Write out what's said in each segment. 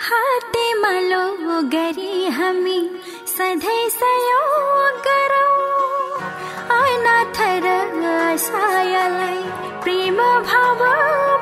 हातेमालो गरी हामी सधैँ सहयोग गरौँ। अनाथ र सायालाई प्रेम भाव।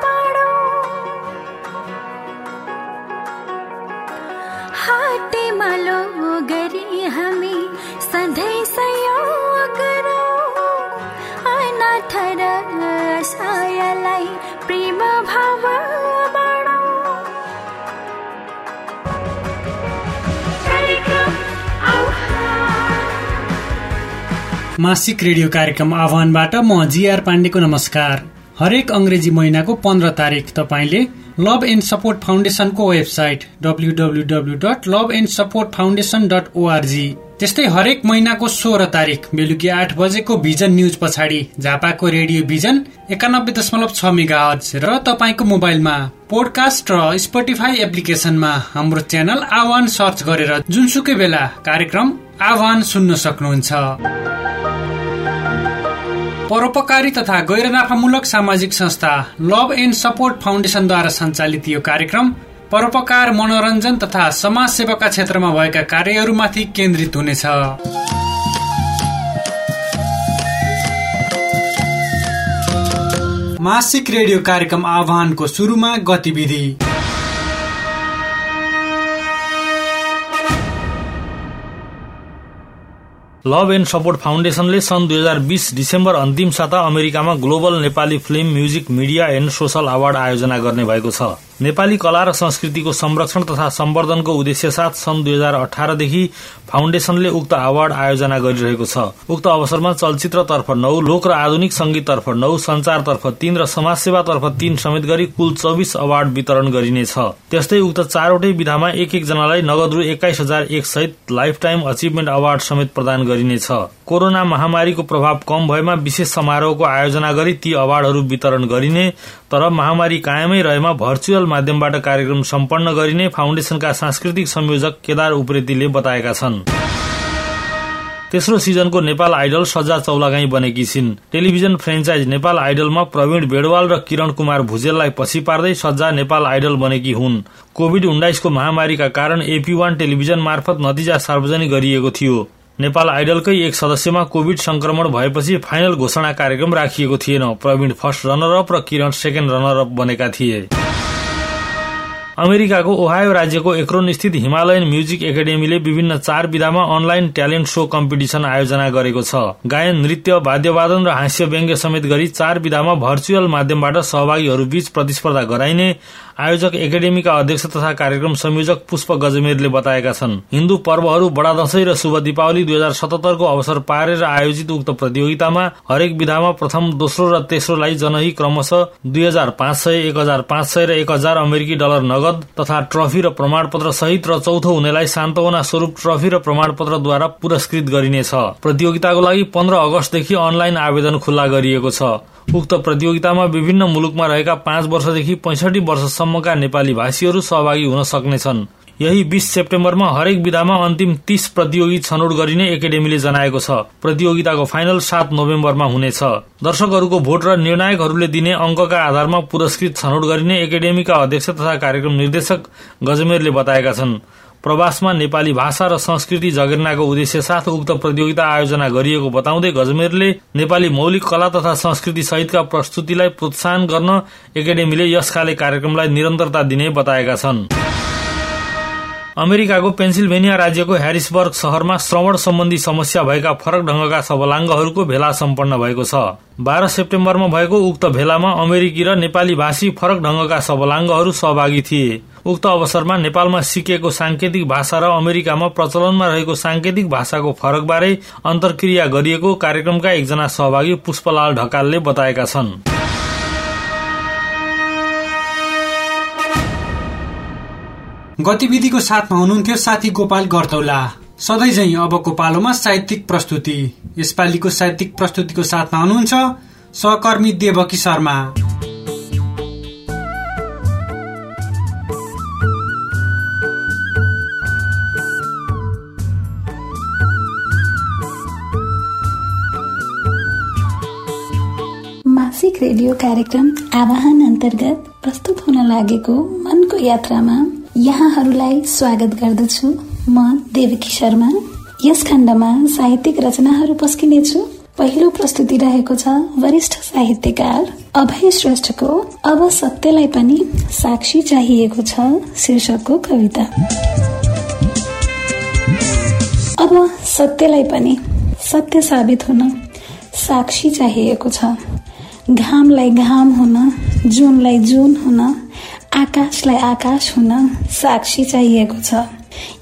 मासिक रेडियो कार्यक्रम आह्वानबाट म जीआर पाण्डेको नमस्कार। हरेक अङ्ग्रेजी महिनाको पन्ध्र तारिक तपाईँले लभ एन्ड सपोर्ट फाउन्डेसनको वेबसाइट डब्लु डट त्यस्तै हरेक महिनाको सोह्र तारिक बेलुकी आठ बजेको भिजन न्युज पछाडि झापाको रेडियो भिजन एकानब्बे दशमलव छ मेगा र तपाईँको मोबाइलमा पोडकास्ट र स्पोटिफाई एप्लिकेसनमा हाम्रो च्यानल आह्वान सर्च गरेर जुनसुकै बेला कार्यक्रम आह्वान सुन्न सक्नुहुन्छ। परोपकारी तथा गैर नाफामूलक सामाजिक संस्था लभ एन्ड सपोर्ट फाउन्डेसनद्वारा सञ्चालित यो कार्यक्रम परोपकार मनोरञ्जन तथा समाज सेवाका क्षेत्रमा भएका कार्यहरूमाथि केन्द्रित हुनेछ। मासिक रेडियो कार्यक्रम आह्वानको सुरुमा गतिविधि। लभ एन्ड सपोर्ट फाउन्डेसनले सन् दुई हजार बीस डिसेम्बर अन्तिम साता अमेरिकामा global Nepali film music media and social award आयोजना गर्ने भएको छ। नेपाली कला र संस्कृतिको संरक्षण तथा सम्वर्धनको उद्देश्य साथ सन् दुई हजार अठारदेखि फाउन्डेशनले उक्त अवार्ड आयोजना गरिरहेको छ। उक्त अवसरमा चलचित्रतर्फ नौ लोक र आधुनिक संगीततर्फ नौ संचारतर्फ तीन र समाजसेवातर्फ तीन समेत गरी कुल चौबिस अवार्ड वितरण गरिनेछ। त्यस्तै उक्त चारवटै विधामा एक एकजनालाई नगद रु एक्काइस हजार एक सहित लाइफ टाइम अचिभमेन्ट अवार्ड समेत प्रदान गरिनेछ। कोरोना महामारीको प्रभाव कम भएमा विशेष समारोहको आयोजना गरी ती अवार्डहरू वितरण गरिने तर महामारी कायमै रहेमा भर्चुअल माध्यमबाट कार्यक्रम सम्पन्न गरिने फाउन्डेशनका सांस्कृतिक संयोजक केदार उप्रेतीले बताएका छन्। तेस्रो सिजनको नेपाल आइडल सज्जा चौलागाई बनेकी छिन्। टेलिभिजन फ्रेन्चाइज नेपाल आइडलमा प्रवीण बेडवाल र किरण कुमार भुजेललाई पछि पार्दै सज्जा नेपाल आइडल बनेकी हुन्। कोविड उन्नाइसको महामारीका कारण एपी वान टेलिभिजन मार्फत नतिजा सार्वजनिक गरिएको थियो। नेपाल आइडलकै एक सदस्यमा कोविड संक्रमण भएपछि फाइनल घोषणा कार्यक्रम राखिएको थिएन। प्रवीण फर्स्ट रनर अप र किरण सेकेन्ड रनर अप बनेका थिए। अमेरिकाको ओहायो राज्यको एक्रोन स्थित हिमालयन म्युजिक एकाडेमीले विभिन्न चार विधामा अनलाइन ट्यालेन्ट शो कम्पिटिसन आयोजना गरेको छ। गायन नृत्य वाद्यवादन र हास्य व्यङ्ग्य समेत गरी चार विधामा भर्चुअल माध्यमबाट सहभागीहरू बीच प्रतिस्पर्धा गराइने आयोजक एकाडेमीका अध्यक्ष तथा कार्यक्रम संयोजक पुष्प गजमेरले बताएका छन्। हिन्दू पर्वहरू बडा दशैं र शुभ दीपावली दुई हजार सतहत्तरको अवसर पारेर आयोजित उक्त प्रतियोगितामा हरेक विधामा प्रथम दोस्रो र तेस्रोलाई जनही क्रमशः दुई हजार पाँच सय एक हजार पाँच सय र एक हजार अमेरिकी डलर नगद तथा ट्रफी र प्रमाणपत्र सहित र चौथो हुनेलाई सान्तवना स्वरूप ट्रफी र प्रमाणपत्रद्वारा पुरस्कृत गरिनेछ। प्रतियोगिताको लागि पन्ध्र अगस्तदेखि अनलाइन आवेदन खुल्ला गरिएको छ। उक्त प्रतियोगितामा विभिन्न मुलुकमा रहेका पाँच वर्षदेखि पैंसठी वर्षसम्मका नेपाली भाषीहरू सहभागी हुन सक्नेछन्। यही बीस सेप्टेम्बरमा हरेक विधामा अन्तिम तीस प्रतियोगी छनौट गरिने एकाडेमीले जनाएको छ। प्रतियोगिताको फाइनल सात नोभेम्बरमा हुनेछ। दर्शकहरूको भोट र निर्णायकहरूले दिने अंकका आधारमा पुरस्कृत छनौट गरिने एकाडेमीका अध्यक्ष तथा कार्यक्रम निर्देशक गजमेरले बताएका छन्। प्रवासमा नेपाली भाषा र संस्कृति जगेर्नाको उद्देश्य साथ उक्त प्रतियोगिता आयोजना गरिएको बताउँदै गजमेरले नेपाली मौलिक कला तथा संस्कृति सहितका प्रस्तुतिलाई प्रोत्साहन गर्न एकाडेमीले यसखाले कार्यक्रमलाई निरन्तरता दिने बताएका छन्। अमेरिकाको पेन्सिल्भेनिया राज्यको ह्यारिसबर्ग शहरमा श्रवण सम्बन्धी समस्या भएका फरक ढंगका सबलाङ्गहरूको भेला सम्पन्न भएको छ। बाह्र सेप्टेम्बरमा भएको उक्त भेलामा अमेरिकी र नेपाली भाषी फरक ढंगका सबलाङ्गहरू सहभागी थिए। उक्त अवसरमा नेपालमा सिकेको सांकेतिक भाषा र अमेरिकामा प्रचलनमा रहेको सांकेतिक भाषाको फरकबारे अन्तर्क्रिया गरिएको कार्यक्रमका एकजना सहभागी पुष्पलाल ढकालले बताएका छन्। गतिविधिको साथमा हुनुहुन्थ्यो साथी गोपाल गर्तौला। सधैँ झै अबको पालोमा साहित्यिक प्रस्तुति। यसपालिको साहित्यिक प्रस्तुतिको साथमा हुनुहुन्छ सहकर्मी देवकी शर्मा। मासिक रेडियो कार्यक्रम आवाहन अन्तर्गत प्रस्तुत हुन लागेको मनको यात्रामा यहाँहरूलाई स्वागत गर्दछु म देवकी शर्मा यस खण्डमा साहित्यिक रचनाहरू पस्किनेछु। पहिलो प्रस्तुति रहेको छ वरिष्ठ साहित्यकार अभय श्रेष्ठको अब सत्यलाई पनि साक्षी चाहिएको छ शीर्षकको कविता। अब सत्यलाई पनि सत्य साबित हुन साक्षी चाहिएको छ। घामलाई घाम हुन जुनलाई जुन हुन आकाशलाई आकाश हुन साक्षी चाहिएको छ।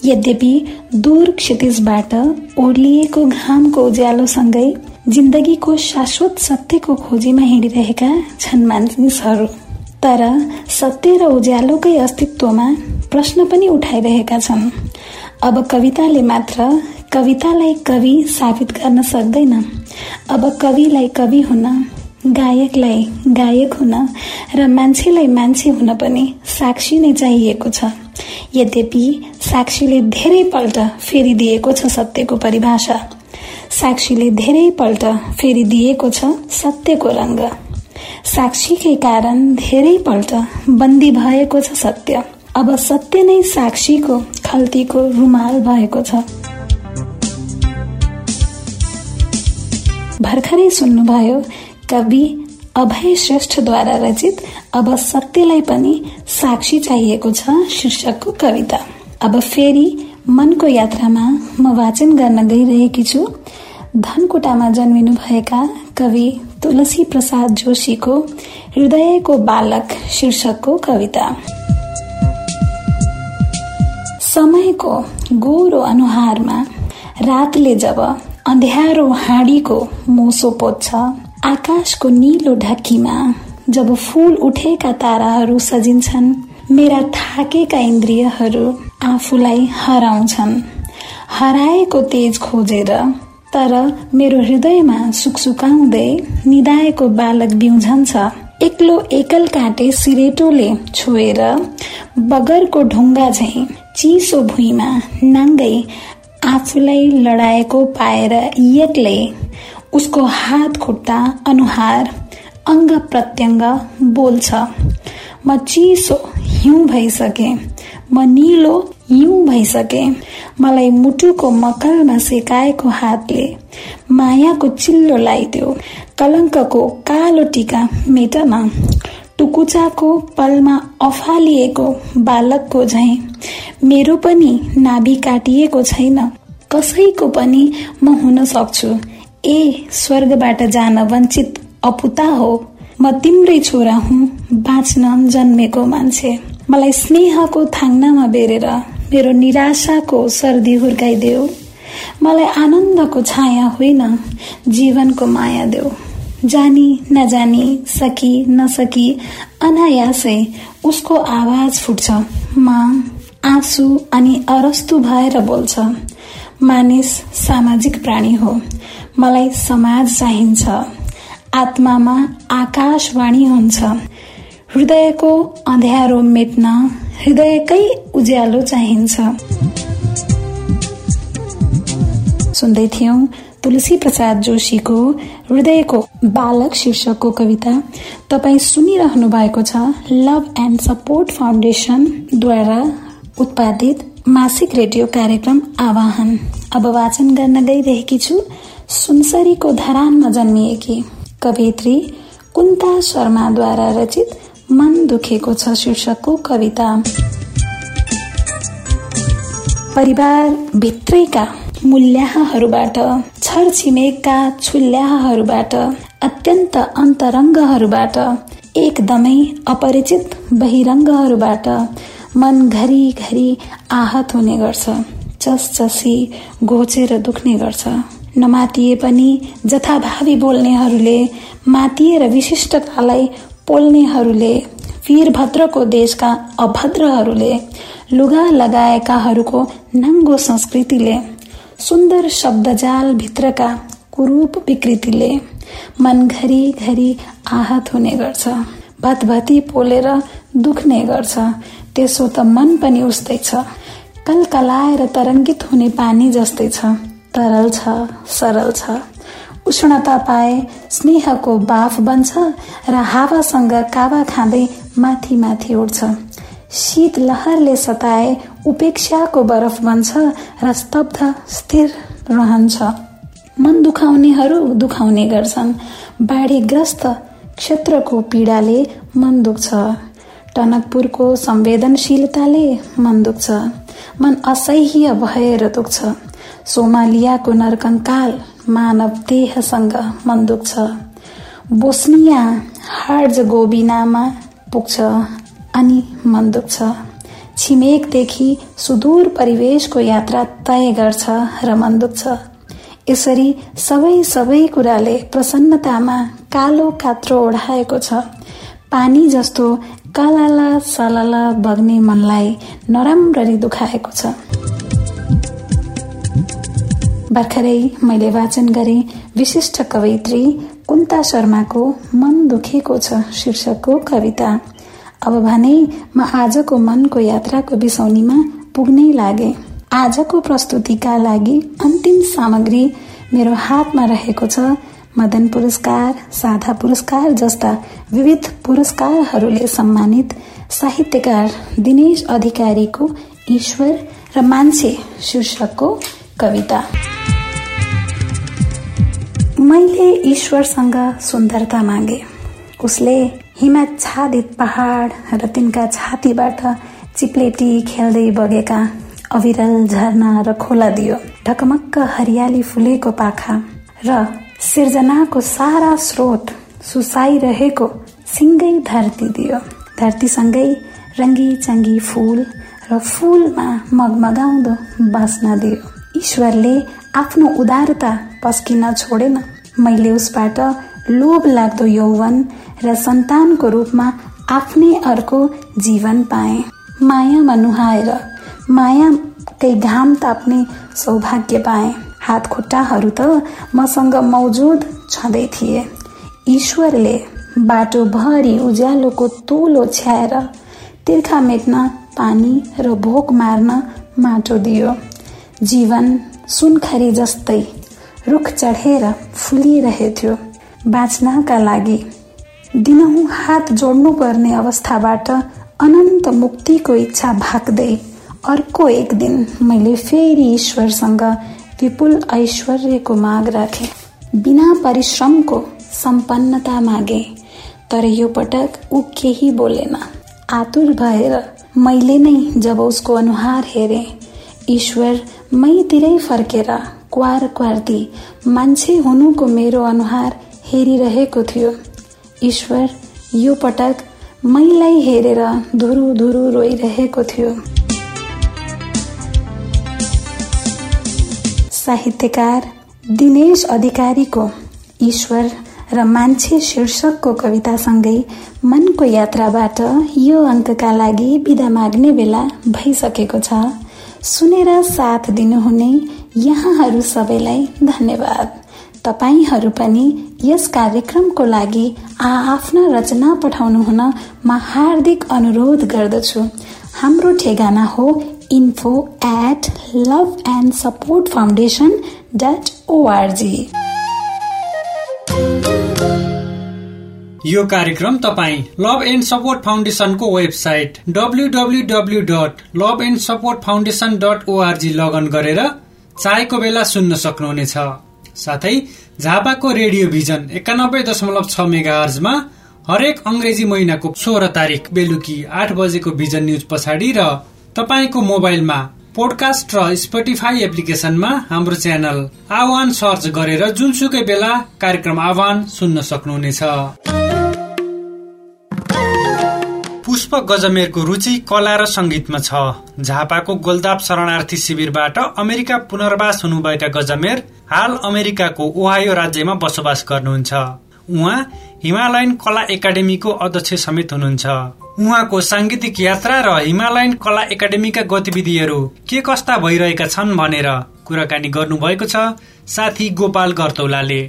यद्यपि दूर क्षितिजबाट ओर्लिएको घामको उज्यालोसँगै जिन्दगीको शाश्वत सत्यको खोजीमा हिँडिरहेका छन् मानिसहरू। तर सत्य र उज्यालोकै अस्तित्वमा प्रश्न पनि उठाइरहेका छन्। अब कविताले मात्र कवितालाई कवि साबित गर्न सक्दैन। अब कविलाई कवि हुन गायकलाई गायक हुन र मान्छेलाई मान्छे हुन पनि साक्षी नै चाहिएको छ। यद्यपि साक्षीले धेरै पल्ट फेरिदिएको छ सत्यको परिभाषा। साक्षीले धेरै पल्ट फेरिदिएको छ सत्यको रङ्ग साक्षीकै कारण धेरै पल्ट बन्दी भएको छ सत्य। अब सत्य नै साक्षीको खल्तीको रुमाल भएको छ। भर्खरै सुन्नुभयो कवि अभय श्रेष्ठद्वारा रचित अब सत्यलाई पनि साक्षी चाहिएको छ शीर्षकको कविता। अब फेरि मनको यात्रामा म वाचन गर्न गइरहेकी छु। धनकुटामा जन्मिनु भएका कवि तुलसी प्रसाद जोशीको हृदयको बालक शीर्षकको कविता। समयको गोरो अनुहारमा रातले जब अँध्यारो हाँडीको मोसो पोत्छ। आकाशको निलो ढाकीमा जब फूल उठेका ताराहरू सजिन्छन् मेरा थाकेका इन्द्रियहरू आफूलाई हराउँछन्। हराएको तेज खोजेर तर मेरो हृदयमा सुकसुकाउँदै निदाएको बालक बिउझन्छ। एक्लो एकल काटे सिरेटोले छोएर बगरको ढुङ्गा झै चिसो भुइँमा नाङ्गै आफूलाई लडाएको पाएर एक्लै उसको हात खुट्टा अनुहार अङ्ग प्रत्यङ्ग बोल्छ। म चिसो हिउँ भइसके म निलो हिउँ भइसके मलाई मुटुको मकलमा सेकाएको हातले मायाको चिल्लो लगाइदियो कलङ्कको कालो टिका मेटन टुकुचाको पलमा अफालिएको बालकको झै मेरो पनि नाभि काटिएको छैन कसैको पनि म हुन सक्छु। ए स्वर्गबाट जान वञ्चित अपुता हो। म तिम्रै छोरा हुँ बाँच्न जन्मेको मान्छे। मलाई स्नेहको थाङ्नामा बेरेर मेरो निराशाको सर्दी हुर्काइदेऊ। मलाई आनन्दको छाया होइन जीवनको माया देऊ। जानी नजानी सकी नसकी अनायासै उसको आवाज फुट्छ। मा आँसु अनि अरस्तु भएर बोल्छ। मानिस सामाजिक प्राणी हो। मलाई समाज चाहिन्छ। आत्मामा आकाशवाणी हुन्छ। हृदयको अँध्यारो मेट्न हृदयकै उज्यालो चाहिन्छ। सुन्दै थियौं तुलसी प्रसाद जोशीको हृदयको बालक शीर्षकको कविता। तपाईँ सुनिरहनु भएको छ लभ एन्ड सपोर्ट फाउन्डेसनद्वारा उत्पादित मासिक रेडियो कार्यक्रम आवाहन। अब वाचन गर्न गइरहेकी छु। सुनसरीको धरानमा जन्मिएकी कवित्री कुन्ता शर्माद्वारा रचित मन दुखेको छ शीर्षकको कविता। परिवार भित्रैका मूल्याहरूबाट छरछिमेकका छुल्याहरूबाट अत्यन्त अन्तरङ्गहरूबाट एकदमै अपरिचित बहिरङ्गहरूबाट मन घरि घरि आहत हुने गर्छ। चसी घोचेर दुख्ने गर्छ। नमातिए पनि जथाभावी बोल्नेहरूले मातिएर विशिष्टतालाई पोल्नेहरूले वीरभद्रको देशका अभद्रहरूले लुगा लगाएकाहरूको नाङ्गो संस्कृतिले सुन्दर शब्दजाल भित्रका कुरूप विकृतिले मन घरि घरि आहत हुने गर्छ। भतभती पोलेर दुख्ने गर्छ। त्यसो त मन पनि उस्तै छ। कलकलाएर तरङ्गित हुने पानी जस्तै छ। तरल छ सरल छ। उष्णता पाए स्नेहको बाफ बन्छ र हावासँग कावा खाँदै माथि माथि उड्छ शीत लहरले सताए उपेक्षाको बरफ बन्छ र स्तब्ध स्थिर रहन्छ। मन दुखाउनेहरू दुखाउने गर्छन्। बाढीग्रस्त क्षेत्रको पीडाले मन दुख्छ। टनकपुरको संवेदनशीलताले मन दुख्छ। मन असह्य भएर दुख्छ। सोमालियाको नरकङ्काल मानव देहसँग मन दुख्छ। बोस्निया हार्ज गोबिनामा पुग्छ अनि मन दुख्छ। छिमेकदेखि सुदूर परिवेशको यात्रा तय गर्छ र मन दुख्छ। यसरी सबै सबै कुराले प्रसन्नतामा कालो कात्रो ओढाएको छ। पानी जस्तो कालाला सलाला बग्ने मनलाई नराम्ररी दुखाएको छ। भर्खरै मैले वाचन गरे विशिष्ट कवयित्री कुन्ता शर्माको मन दुखेको छ शीर्षकको कविता। अब भने म आजको मनको यात्राको बिसौनीमा पुग्नै लागे। आजको प्रस्तुतिका लागि अन्तिम सामग्री मेरो हातमा रहेको छ मदन पुरस्कार साधा पुरस्कार जस्ता विविध पुरस्कारहरूले सम्मानित साहित्यकार दिनेश अधिकारीको ईश्वर र मान्छे शीर्षकको कविता। मैले ईश्वरसँग सुन्दरता मागे। उसले हिमाच्छादित पहाड र तिनका छातीबाट चिप्लेटी खेल्दै बगेका अविरल झरना र खोला दियो। ढकमक्क हरियाली फुलेको पाखा र सिर्जनाको सारा स्रोत सुसाइरहेको सिङ्गै धरती दियो। धरतीसँगै रङ्गी चङ्गी फुल र फुलमा मगमगाउँदो बास्ना दियो। ईश्वरले आफ्नो उदारता पस्किन छोडेन। मैले उसबाट लोभ लाग्दो यौवन र सन्तानको रूपमा आफ्नै अर्को जीवन पाए। मायामा नुहाएर मायाकै घाम ताप्ने सौभाग्य पाए। हात खुट्टाहरू त मसँग मौजुद छँदै थिए। ईश्वरले बाटोभरि उज्यालोको तोलो छ्याएर तिर्खा मेट्न पानी र भोक मार्न माटो दियो। जीवन सुनखरी जस्तै रुख चढेर फुलिरहेथ्यो। बाँच्नका लागि दिनहुँ हात जोड्नु पर्ने अवस्थाबाट अनन्त मुक्तिको इच्छा भाग्दै अर्को एक दिन मैले फेरि ईश्वरसँग विपुल ऐश्वर्यको माग राखे। बिना परिश्रमको सम्पन्नता मागे तर यो पटक ऊ केही बोलेन आतुर भएर मैले नै जब उसको अनुहार हेरे ईश्वर मैतिरै फर्केर क्वार क्वार्ती मान्छे हुनुको मेरो अनुहार हेरिरहेको थियो। ईश्वर यो पटक मैलाई हेरेर धुरु धुरु रोइरहेको थियो। साहित्यकार दिनेश अधिकारीको ईश्वर र मान्छे शीर्षकको कवितासँगै मनको यात्राबाट यो अङ्कका लागि विदा माग्ने बेला भइसकेको छ। सुनेर साथ दिनुहुने यहाँहरू सबैलाई धन्यवाद। तपाईँहरू पनि यस कार्यक्रमको लागि आफ्ना रचना पठाउनुहुन म हार्दिक अनुरोध गर्दछु। हाम्रो ठेगाना हो फाउन्डेसन डट ओआरजी यो कार्यक्रम तपाईँ लभ एन्ड सपोर्ट फाउन्डेसनको वेबसाइट ओआरजी लगन गरेर चाहेको बेला सुन्न सक्नुहुनेछ। साथै झापाको रेडियो भिजन एकानब्बे दशमलव छ मेगा हर्जमा हरेक अङ्ग्रेजी महिनाको सोह्र तारिक बेलुकी आठ बजेको भिजन न्युज पछाडि र तपाईँको मोबाइलमा पोडकास्ट र स्पोटिफाई एप्लिकेशनमा हाम्रो च्यानल आह्वान सर्च गरेर जुनसुकै बेला कार्यक्रम आह्वान सुन्न सक्नुहुनेछ। पुष्प गजमेरको रुचि कला र संगीतमा छ। झापाको गोलदाप शरणार्थी शिविरबाट अमेरिका पुनर्वास हुनुभएका गजमेर हाल अमेरिकाको ओहायो राज्यमा बसोबास गर्नुहुन्छ। उहाँ हिमालयन कला एकाडेमीको अध्यक्ष समेत हुनुहुन्छ। उहाँको साङ्गीतिक यात्रा र हिमालयन कला एकाडेमीका गतिविधिहरू के कस्ता भइरहेका छन् भनेर कुराकानी गर्नुभएको छ साथी गोपाल गर्तौलाले।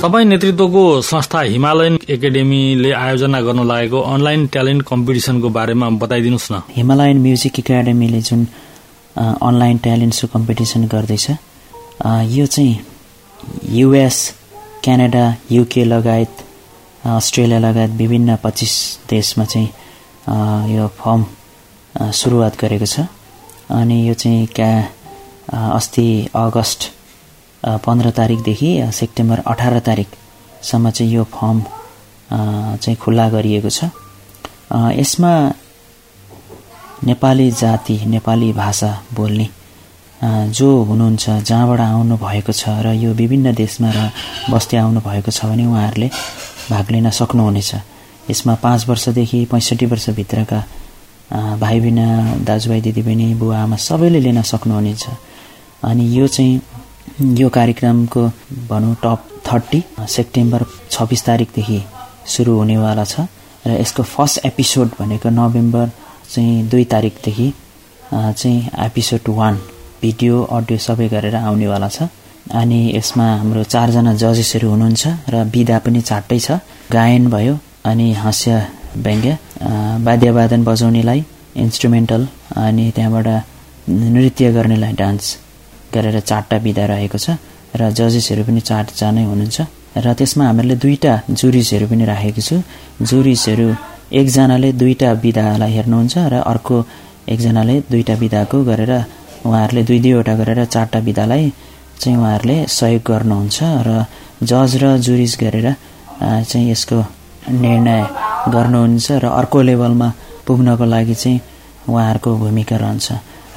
तपाईँ नेतृत्वको संस्था हिमालयन एकाडेमीले आयोजना गर्न लागेको अनलाइन ट्यालेन्ट कम्पिटिसनको बारेमा बताइदिनुहोस् न। हिमालयन म्युजिक एकाडेमीले जुन अनलाइन ट्यालेन्ट सो कम्पिटिसन गर्दैछ यो चाहिँ युएस क्यानाडा युके लगायत अस्ट्रेलिया लगायत विभिन्न पच्चिस देशमा चाहिँ यो फर्म सुरुवात गरेको छ। अनि यो चाहिँ क्या अस्ति अगस्त पन्ध्र तारिकदेखि सेप्टेम्बर अठार तारिकसम्म चाहिँ यो फर्म चाहिँ खुल्ला गरिएको छ। यसमा नेपाली जाति नेपाली भाषा बोल्ने जो हुनुहुन्छ जहाँबाट आउनु भएको छ र यो विभिन्न देशमा र बस्दै आउनु भएको छ भने उहाँहरूले भाग लिन सक्नुहुनेछ। यसमा पाँच वर्षदेखि पैँसठी वर्षभित्रका भाइ बहिनी दाजुभाइ दिदीबहिनी बुवा आमा सबैले लिन सक्नुहुनेछ। अनि यो चाहिँ यो कार्यक्रमको भनौँ टप थर्टी सेप्टेम्बर छब्बिस तारिकदेखि सुरु हुनेवाला छ र यसको फर्स्ट एपिसोड भनेको नोभेम्बर चाहिँ दुई तारिकदेखि चाहिँ एपिसोड वान। भिडियो अडियो सबै गरेर आउनेवाला छ। अनि यसमा हाम्रो चारजना जजेसहरू हुनुहुन्छ र विधा पनि चारटै छ। गायन भयो अनि हास्य व्यङ्ग्य वाद्यवादन बजाउनेलाई इन्स्ट्रुमेन्टल अनि त्यहाँबाट नृत्य गर्नेलाई डान्स गरेर चारवटा विधा रहेको छ र जजेसहरू पनि चारजना हुनुहुन्छ। र त्यसमा हामीहरूले दुईवटा जुरिसहरू पनि राखेको छु। जुरिसहरू एकजनाले दुईवटा विधालाई हेर्नुहुन्छ र अर्को एकजनाले दुईवटा विधाको गरेर उहाँहरूले दुई दुईवटा गरेर चारवटा विधालाई चाहिँ उहाँहरूले सहयोग गर्नुहुन्छ र जज र जुरिस गरेर चाहिँ यसको निर्णय गर्नुहुन्छ र अर्को लेभलमा पुग्नको लागि चाहिँ उहाँहरूको भूमिका रहन्छ।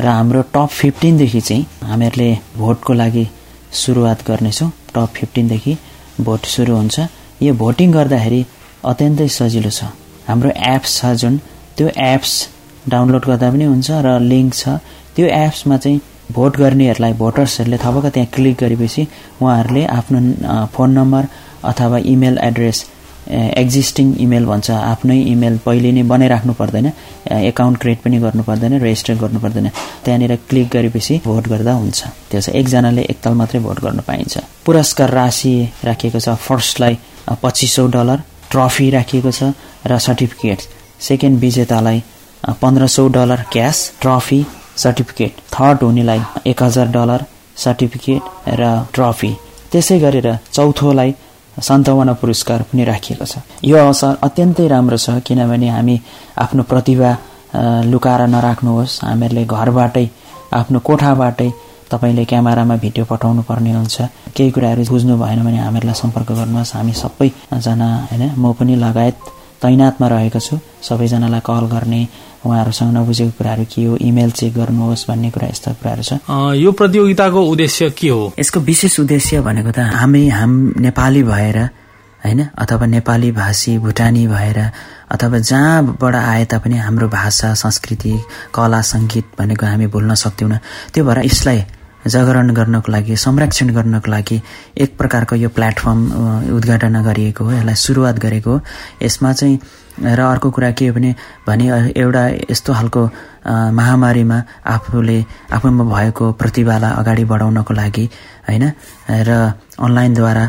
र हाम्रो टप फिफ्टिनदेखि चाहिँ हामीहरूले भोटको लागि सुरुवात गर्नेछौँ। टप फिफ्टिनदेखि भोट सुरु हुन्छ। यो भोटिङ गर्दाखेरि अत्यन्तै सजिलो छ। हाम्रो एप्स छ जुन त्यो एप्स डाउनलोड गर्दा पनि हुन्छ र लिङ्क छ। त्यो एप्समा चाहिँ भोट गर्नेहरूलाई भोटर्सहरूले थपक्क त्यहाँ क्लिक गरेपछि उहाँहरूले आफ्नो फोन नम्बर अथवा इमेल एड्रेस एक्जिस्टिङ इमेल भन्छ आफ्नै इमेल पहिले नै बनाइराख्नु पर्दैन एकाउन्ट क्रिएट पनि गर्नु पर्दैन रेजिस्टर गर्नु पर्दैन। त्यहाँनिर क्लिक गरेपछि भोट गर्दा हुन्छ। त्यो चाहिँ एकजनाले एकताल मात्रै भोट गर्न पाइन्छ। पुरस्कार राशि राखिएको छ फर्स्टलाई पच्चिस सौ डलर ट्रफी राखिएको छ र सर्टिफिकेट सेकेन्ड विजेतालाई पन्ध्र सौ dollar cash trophy certificate third हुनेलाई एक हजार डलर सर्टिफिकेट र ट्रफी। त्यसै गरेर चौथोलाई सन्तवना पुरस्कार पनि राखिएको छ। यो अवसर अत्यन्तै राम्रो छ किनभने हामी आफ्नो प्रतिभा लुकाएर नराख्नुहोस्। हामीहरूले घरबाटै आफ्नो कोठाबाटै तपाईँले क्यामेरामा भिडियो पठाउनु पर्ने हुन्छ। केही कुराहरू बुझ्नु भएन भने हामीहरूलाई सम्पर्क गर्नुहोस्। हामी सबैजना होइन म पनि लगायत तैनातमा रहेको छु। सबैजनालाई कल गर्ने उहाँहरूसँग नबुझेको कुराहरू के हो? इमेल चेक गर्नुहोस् भन्ने कुरा यस्ता कुराहरू छ। यो प्रतियोगिताको उद्देश्य के हो? यसको विशेष उद्देश्य भनेको त हामी हाम नेपाली भएर होइन अथवा नेपाली भाषी भुटानी भएर अथवा जहाँबाट आए तापनि हाम्रो भाषा संस्कृति कला सङ्गीत भनेको हामी भुल्न सक्दैनौँ। त्यो भएर यसलाई जागरण गर्नको लागि संरक्षण गर्नको लागि एक प्रकारको यो प्लेटफर्म उद्घाटन गरिएको हो यसलाई सुरुवात गरेको हो। यसमा चाहिँ र अर्को कुरा के हो भने एउटा यस्तो खालको महामारीमा आफूले आफूमा भएको प्रतिभालाई अगाडि बढाउनको लागि होइन? र अनलाइनद्वारा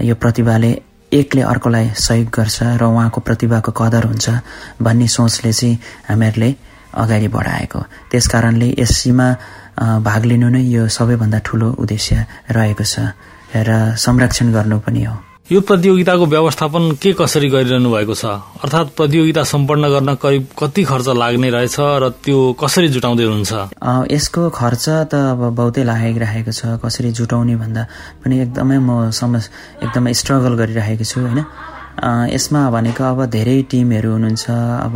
यो प्रतिभाले एकले अर्कोलाई सहयोग गर्छ र उहाँको प्रतिभाको कदर हुन्छ भन्ने सोचले चाहिँ हामीहरूले अगाडि बढाएको त्यस कारणले भाग लिनु नै यो सबैभन्दा ठुलो उद्देश्य रहेको छ र संरक्षण गर्नु पनि हो। यो प्रतियोगिताको व्यवस्थापन के कसरी गरिरहनु भएको छ? अर्थात् प्रतियोगिता सम्पन्न गर्न करिब कति खर्च लाग्ने रहेछ र त्यो कसरी जुटाउँदै हुनुहुन्छ? यसको खर्च त अब बहुतै राखेको छ। कसरी जुटाउने भन्दा पनि एकदमै म समस एकदमै स्ट्रगल गरिरहेको छु होइन? यसमा भनेको अब धेरै टिमहरू हुनुहुन्छ। अब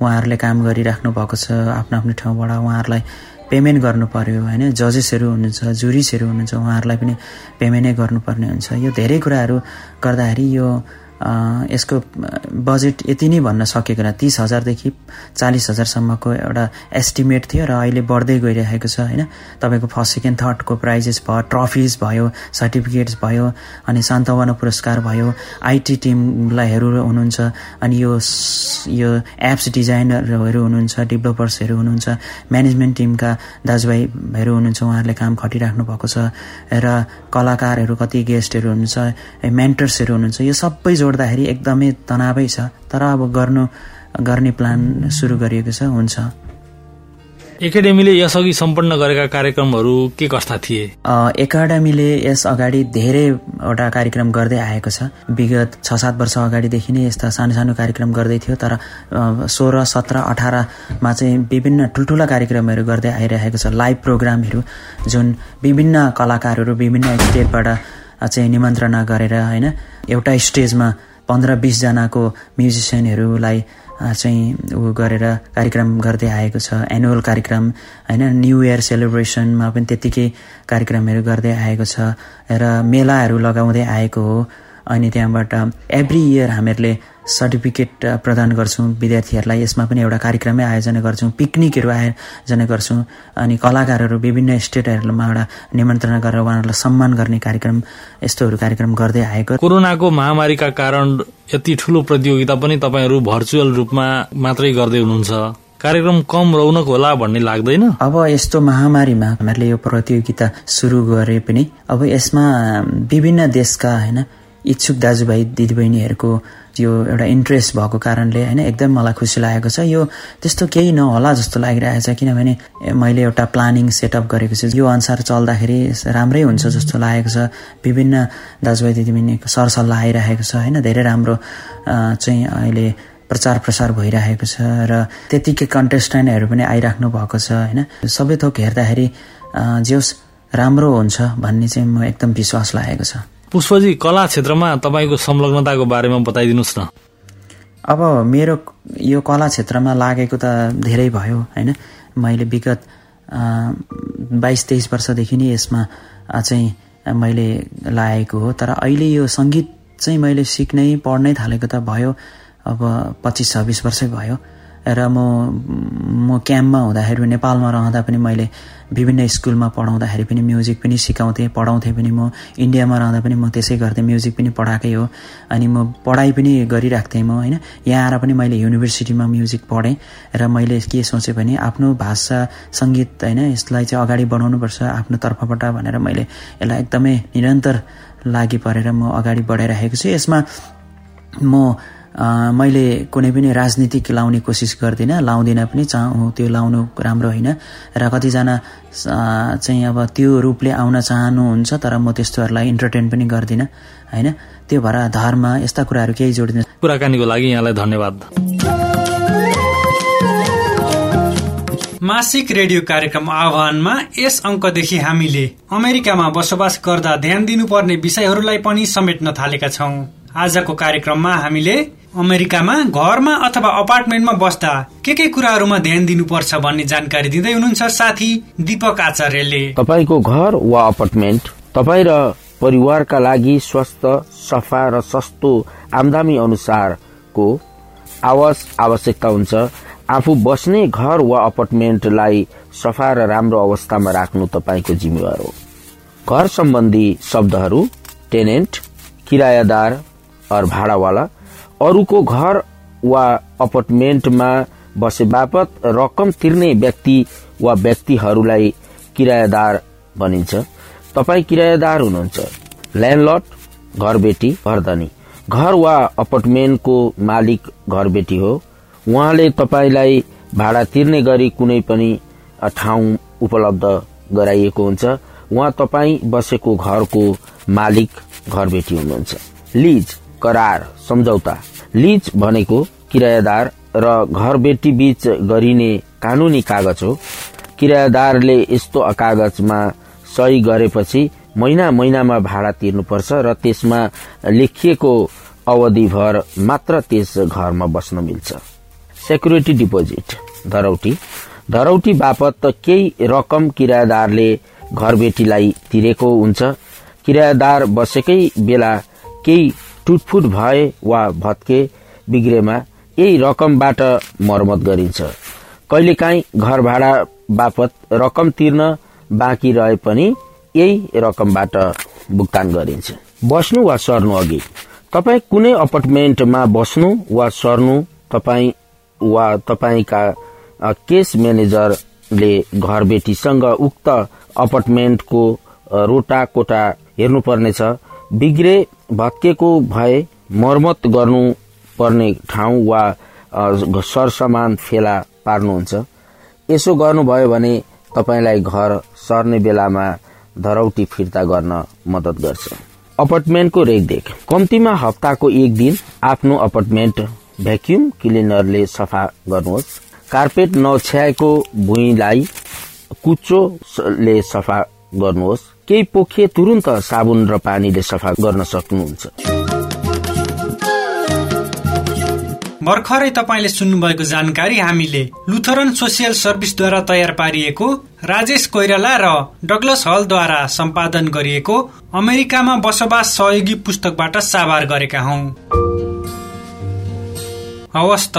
उहाँहरूले काम गरिराख्नु भएको छ आफ्नो आफ्नो ठाउँबाट उहाँहरूलाई पेमेन्ट गर्नु पर्यो होइन जजेसहरू हुनुहुन्छ जुरिसहरू हुनुहुन्छ उहाँहरूलाई पनि पेमेन्टै गर्नुपर्ने हुन्छ। यो धेरै कुराहरू गर्दाखेरि यो यसको बजेट यति नै भन्न सकेको न तिस हजारदेखि चालिस हजारसम्मको एउटा एस्टिमेट थियो र अहिले बढ्दै गइरहेको छ होइन। तपाईँको फर्स्ट सेकेन्ड थर्डको प्राइजेस भयो ट्रफिज भयो सर्टिफिकेट्स भयो अनि सान्तवना पुरस्कार भयो। आइटी टिमलाईहरू हुनुहुन्छ अनि यो यो एप्स डिजाइनरहरू हुनुहुन्छ डेभलपर्सहरू हुनुहुन्छ म्यानेजमेन्ट टिमका दाजुभाइहरू हुनुहुन्छ उहाँहरूले काम खटिराख्नु भएको छ। र कलाकारहरू कति गेस्टहरू हुनुहुन्छ मेन्टर्सहरू हुनुहुन्छ यो सबै जोड्दाखेरि एकदमै तनावै छ। तर अब गर्नु गर्ने प्लान सुरु गरिएको छ हुन्छ। एकाडेमीले यसअघि सम्पन्न गरेका कार्यक्रमहरू के कस्ता थिए? एकाडेमीले यस अगाडि धेरैवटा कार्यक्रम गर्दै आएको छ। विगत छ सात वर्ष अगाडिदेखि नै यस्ता सानो सानो कार्यक्रम गर्दै थियो तर सोह्र सत्र अठारमा चाहिँ विभिन्न ठुल्ठुला कार्यक्रमहरू गर्दै आइरहेको छ। लाइभ प्रोग्रामहरू जुन विभिन्न कलाकारहरू विभिन्न स्टेटबाट चाहिँ निमन्त्रणा गरेर होइन एउटा स्टेजमा पन्ध्र बिसजनाको म्युजिसियनहरूलाई चाहिँ ऊ गरेर कार्यक्रम गर्दै आएको छ एनुअल कार्यक्रम होइन न्यु इयर सेलिब्रेसनमा पनि त्यत्तिकै कार्यक्रमहरू गर्दै आएको छ र मेलाहरू लगाउँदै आएको हो। अनि त्यहाँबाट एभ्री इयर हामीहरूले सर्टिफिकेट प्रदान गर्छौँ। विद्यार्थीहरूलाई यसमा पनि एउटा कार्यक्रमै आयोजना गर्छौँ। पिकनिकहरू आयोजना गर्छौँ। अनि कलाकारहरू विभिन्न स्टेटहरूमा एउटा निमन्त्रणा गरेर उहाँहरूलाई सम्मान गर्ने कार्यक्रम यस्तोहरू कार्यक्रम गर्दै आएको। कोरोनाको महामारीका कारण यति ठूलो प्रतियोगिता पनि तपाईँहरू भर्चुअल रूपमा मात्रै गर्दै हुनुहुन्छ। कार्यक्रम कम रौनक होला भन्ने लाग्दैन? अब यस्तो महामारीमा हामीहरूले यो प्रतियोगिता सुरु गरे पनि अब यसमा विभिन्न देशका होइन इच्छुक दाजुभाइ दिदीबहिनीहरूको यो एउटा इन्ट्रेस्ट भएको कारणले होइन एकदम मलाई खुसी लागेको छ। यो त्यस्तो केही नहोला जस्तो लागिरहेको छ किनभने मैले एउटा प्लानिङ सेटअप गरेको छु। यो अनुसार चल्दाखेरि राम्रै हुन्छ जस्तो लागेको छ। विभिन्न दाजुभाइ दिदीबहिनीको सरसल्लाह आइरहेको छ होइन। धेरै राम्रो चाहिँ अहिले प्रचार प्रसार भइरहेको छ र त्यतिकै कन्टेस्टेन्टहरू पनि आइराख्नु भएको छ होइन। सबै थोक हेर्दाखेरि जेहोस् राम्रो हुन्छ भन्ने चाहिँ म एकदम विश्वास लागेको छ। पुष्पजी कला क्षेत्रमा तपाईँको संलग्नताको बारेमा बताइदिनुहोस् न। अब मेरो यो कला क्षेत्रमा लागेको त धेरै भयो होइन? मैले विगत बाइस तेइस वर्षदेखि नै यसमा चाहिँ मैले लागेको हो। तर अहिले यो सङ्गीत चाहिँ मैले सिक्नै पढ्नै थालेको त भयो अब पच्चिस छब्बिस वर्षै भयो। र म म क्याम्पमा हुँदाखेरि नेपालमा रहँदा पनि मैले विभिन्न स्कुलमा पढाउँदाखेरि पनि म्युजिक पनि सिकाउँथेँ पढाउँथेँ पनि म। इन्डियामा रहँदा पनि म त्यसै गर्थेँ म्युजिक पनि पढाएकै हो। अनि म पढाइ पनि गरिराख्थेँ म होइन। यहाँ आएर पनि मैले युनिभर्सिटीमा म्युजिक पढेँ र मैले के सोचेँ भने आफ्नो भाषा सङ्गीत होइन यसलाई चाहिँ अगाडि बढाउनुपर्छ आफ्नो तर्फबाट भनेर मैले यसलाई एकदमै निरन्तर लागि परेर म अगाडि बढाइराखेको छु। यसमा म मैले कुनै पनि राजनीतिक लाउने कोसिस गर्दिनँ लाउँदिनँ पनि चाहँ त्यो लाउनु राम्रो होइन। र कतिजना चाहिँ अब त्यो रूपले आउन चाहनुहुन्छ तर म त्यस्तोहरूलाई इन्टरटेन पनि गर्दिनँ होइन। त्यो भएर धर्म यस्ता कुराहरू केही जोडिदिन। कुराकानीको लागि यहाँलाई धन्यवाद। मासिक रेडियो कार्यक्रम आह्वानमा यस अङ्कदेखि हामीले अमेरिकामा बसोबास गर्दा ध्यान दिनुपर्ने विषयहरूलाई पनि समेट्न थालेका छौं। आजको कार्यक्रममा हामीले अमेरिकामा घरमा अथवा अपार्टमेन्टमा बस्दा के के कुराहरूमा ध्यान दिनुपर्छ भन्ने जानकारी दिँदै हुनुहुन्छ साथी दीपक आचार्यले। तपाईँको घर वा अपार्टमेन्ट तपाईँ र परिवारका लागि स्वस्थ सफा र सस्तो आमदामी अनुसारको आवास आवश्यकता हुन्छ। आफू बस्ने घर वा अपार्टमेन्टलाई सफा र राम्रो अवस्थामा राख्नु तपाईँको जिम्मेवार हो। घर सम्बन्धी शब्दहरू टेनेन्ट किरायादार भाडावाला अरूको घर वा अपार्टमेन्टमा बसे बापत रकम तिर्ने व्यक्ति वा व्यक्तिहरूलाई किरायादार भनिन्छ। तपाईँ किरायादार हुनुहुन्छ। ल्यान्डलट घरबेटी घरधनी। घर वा अपार्टमेन्टको मालिक घरबेटी हो। उहाँले तपाईँलाई भाडा तिर्ने गरी कुनै पनि ठाउँ उपलब्ध गराइएको हुन्छ। उहाँ तपाईँ बसेको घरको मालिक घरबेटी हुनुहुन्छ। लिज। करार सम्झौता। लिज भनेको किरायादार र घरबेटी बीच गरिने कानूनी कागज हो। किरायादारले यस्तो कागजमा सही गरेपछि महिना महिनामा भाडा तिर्नुपर्छ र त्यसमा लेखिएको अवधिभर मात्र त्यस घरमा बस्न मिल्छ। Security deposit धरौटी। धरौटी बापत केही रकम किरायादारले घरबेटीलाई तिरेको हुन्छ। किरायादार बसेकै बेला केही टुटफुट भए वा भत्के बिग्रेमा यही रकमबाट मर्मत गरिन्छ। कहिलेकाहीँ घर भाडा बापत रकम तिर्न बाँकी रहे पनि यही रकमबाट भुक्तान गरिन्छ। बस्नु वा सर्नु अघि? तपाईँ कुनै अपार्टमेन्टमा बस्नु वा सर्नु तपाईँ वा तपाईँका केस म्यानेजरले घरबेटीसँग उक्त अपार्टमेन्टको रोटा कोटा हेर्नुपर्नेछ। बिग्रे भत्केको भए मर्मत गर्नु पर्ने ठाउँ वा सरसामान फेला पार्नुहुन्छ। यसो गर्नुभयो भने तपाईँलाई घर सर्ने बेलामा धरौटी फिर्ता गर्न मद्दत गर्छ। अपार्टमेन्टको रेखदेख। कम्तीमा हप्ताको एक दिन आफ्नो अपार्टमेन्ट भ्याक्युम क्लिनरले सफा गर्नुहोस्। कार्पेट नछ्याएको भुइँलाई कुचोले सफा गर्नुहोस्। केही पोखिए तुरन्त साबुन र पानीले सफा गर्न सक्नुहुन्छ। भर्खरै तपाईँले सुन्नुभएको जानकारी हामीले लुथरन सोसियल सर्भिसद्वारा तयार पारिएको राजेश कोइराला र डगलस हलद्वारा सम्पादन गरिएको अमेरिकामा बसोबास सहयोगी पुस्तकबाट साभार गरेका हौ। हवस् त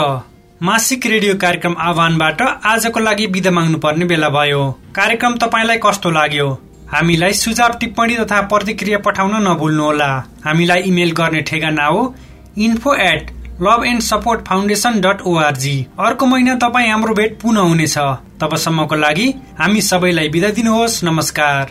मासिक रेडियो कार्यक्रम आह्वानबाट आजको लागि बिदा माग्नु पर्ने बेला भयो। कार्यक्रम तपाईँलाई कस्तो लाग्यो? हामीलाई सुझाव टिप्पणी तथा प्रतिक्रिया पठाउन नभुल्नुहोला। हामीलाई इमेल गर्ने ठेगाना हो info at love and support foundation dot ORG अर्को महिना तपाईँ हाम्रो भेट पुनः हुनेछ। तबसम्मको लागि हामी सबैलाई बिदा दिनुहोस्। नमस्कार।